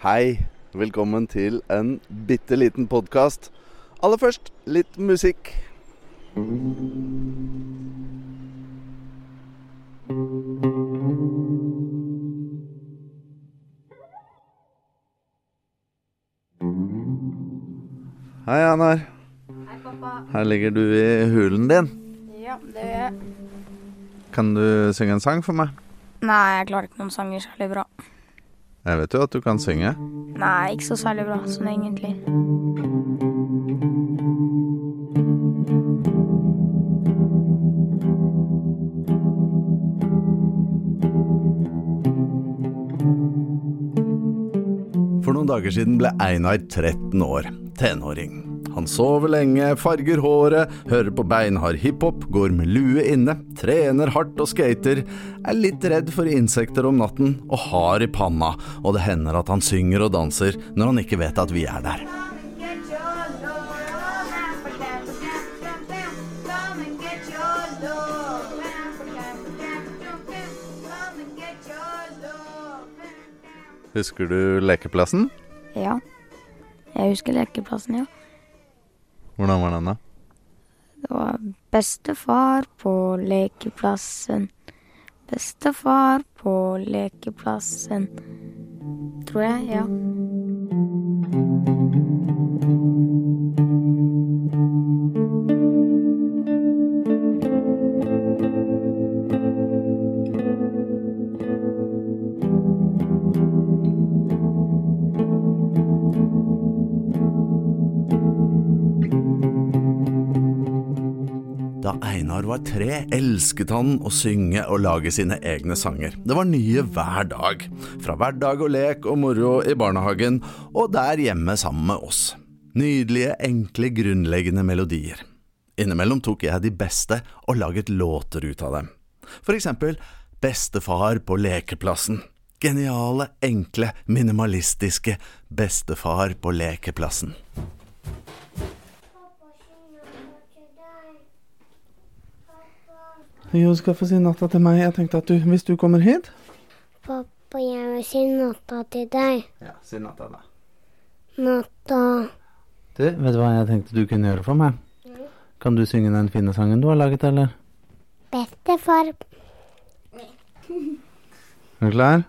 Hei, velkommen til en bitte liten podkast. Aller først litt musikk. Hei, Anar. Hei, pappa. Her ligger du i hulen din. Ja, det gjør jeg. Kan du synge en sang for meg? Nei, jeg klarer ikke noen sanger særlig bra. Jeg vet jo at du kan synge. Nei, ikke så særlig bra, sånn egentlig. For noen dager siden ble Einar 13 år, tenåring. Han sover lenge, farger håret, hører på beinhard hiphop, går med lue inne, trener hardt og skater, er litt redd for insekter om natten og hard i panna, og det hender at han synger og danser når han ikke vet at vi er der. Husker du lekeplassen? Ja. Jeg husker lekeplassen, ja. Hvordan var den da? Det var bestefar på lekeplassen. Bestefar på lekeplassen. Tror jeg, ja. Da Einar var tre, elsket han å synge og lage sine egne sanger. Det var nye hver dag. Fra hverdag og lek og moro i barnehagen, og der hjemme sammen med oss. Nydelige, enkle, grunnleggende melodier. Innimellom tok jeg de beste og laget låter ut av dem. For eksempel Bestefar på lekeplassen. Geniale, enkle, minimalistiske Bestefar på lekeplassen. Jo, skal få si natta til meg. Jeg tenkte at du, hvis du kommer hit Pappa, jeg vil si natta til deg. Ja, si natta, da. Natta. Du, vet du hva jeg tenkte du kunne gjøre for meg? Kan du synge den fine sangen du har laget, eller? Bestefar. Er du klar?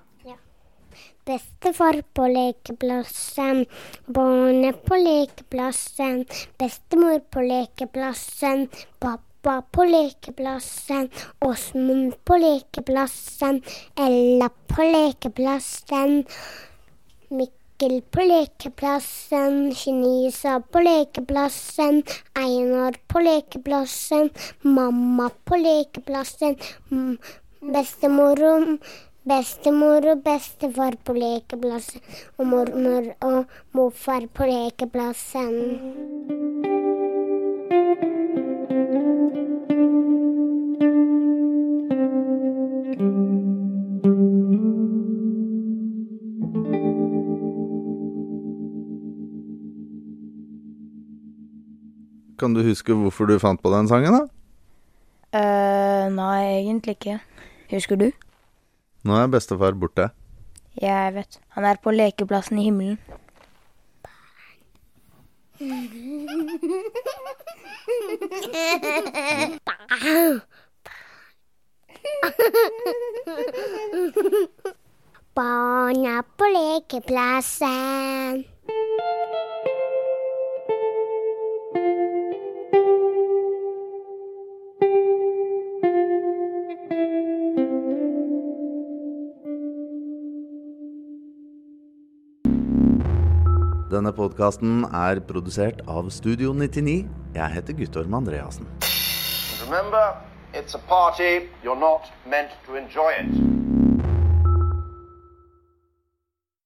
Bestefar på lekeplassen. Barnet på lekeplassen. Bestemor på lekeplassen. Pappa på lekeplassen. Åsmund på lekeplassen. Ella på lekeplassen. Mikkel på lekeplassen. Kinisa på lekeplassen. Einar på lekeplassen. Mamma på lekeplassen. Bestemor og Bestemor og bestefar på lekeplassen. Og mormor og morfar på lekeplassen. Kan du huske hvorfor du fant på den sangen, da? Uh, nei, egentlig ikke. Husker du? Nå er bestefar borte. Jeg vet. Han er på lekeplassen i himmelen. Barn er på lekeplassen. Denne podkasten er produsert av Studio 99. Jeg heter Guttorm Andreassen. Remember, it's a party. You're not meant to enjoy it.